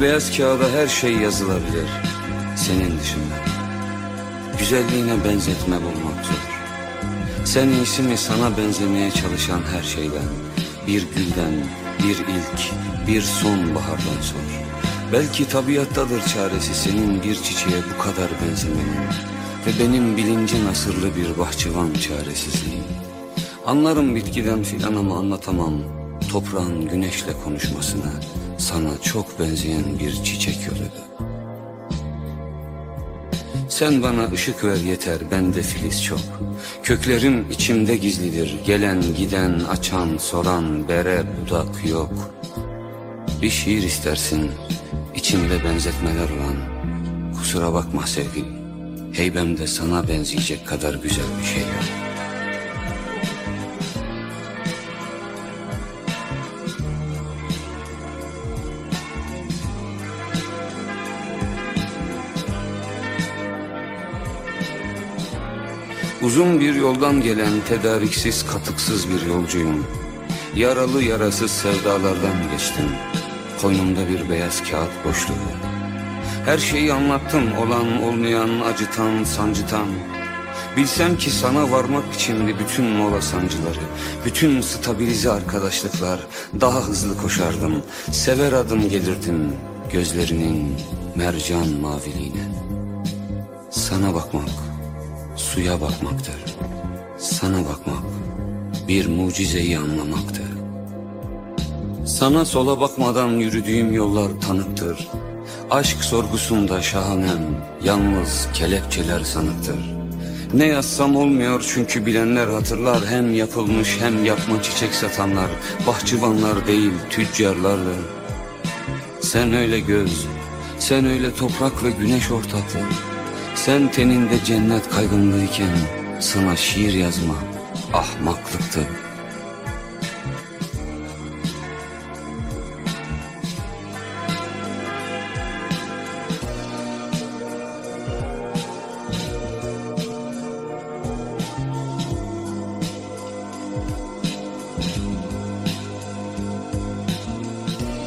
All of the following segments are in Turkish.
Beyaz kağıda her şey yazılabilir. Senin dışında. Güzelliğine benzetme bulmak zor. Sen iyisi mi sana benzemeye çalışan her şeyden, bir gülden, bir ilk, bir sonbahardan sor. Belki tabiattadır çaresi senin bir çiçeğe bu kadar benzemenin ve benim bilincin asırlı bir bahçıvan çaresizliğim. Anlarım bitkiden filan ama anlatamam toprağın güneşle konuşmasını sana çok benzeyen bir çiçek yoluydu. Sen bana ışık ver yeter bende filiz çok. Köklerim içimde gizlidir Gelen giden açan soran bere budak yok. Bir şiir istersin içimde benzetmeler olan. Kusura bakma sevgilim Heybemde sana benzeyecek kadar güzel bir şey yok Uzun bir yoldan gelen tedariksiz katıksız bir yolcuyum. Yaralı yarasız sevdalardan geçtim. Koynumda bir beyaz kağıt boşluğu. Her şeyi anlattım olan olmayan acıtan sancıtan. Bilsem ki sana varmak içindi bütün mola sancıları, bütün stabilize arkadaşlıklar, daha hızlı koşardım, sever adım gelirdim gözlerinin mercan maviliğine. Sana bakmak, suya bakmaktır. Sana bakmak bir mucizeyi anlamaktır. Sana sola bakmadan yürüdüğüm yollar tanıktır. Aşk sorgusunda şahanem, yalnız kelepçeler sanıktır. Ne yazsam olmuyor çünkü bilenler hatırlar Hem yapılmış hem yapma çiçek satanlar Bahçıvanlar değil tüccarlardır Sen öyle göz, sen öyle toprak ve güneş ortaklı sen teninde cennet kaygınlıyken sana şiir yazma ahmaklıktı.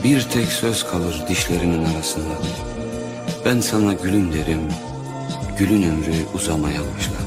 Bir tek söz kalır dişlerinin arasında. Ben sana gülüm derim, Gülün ömrü uzamaya başladı.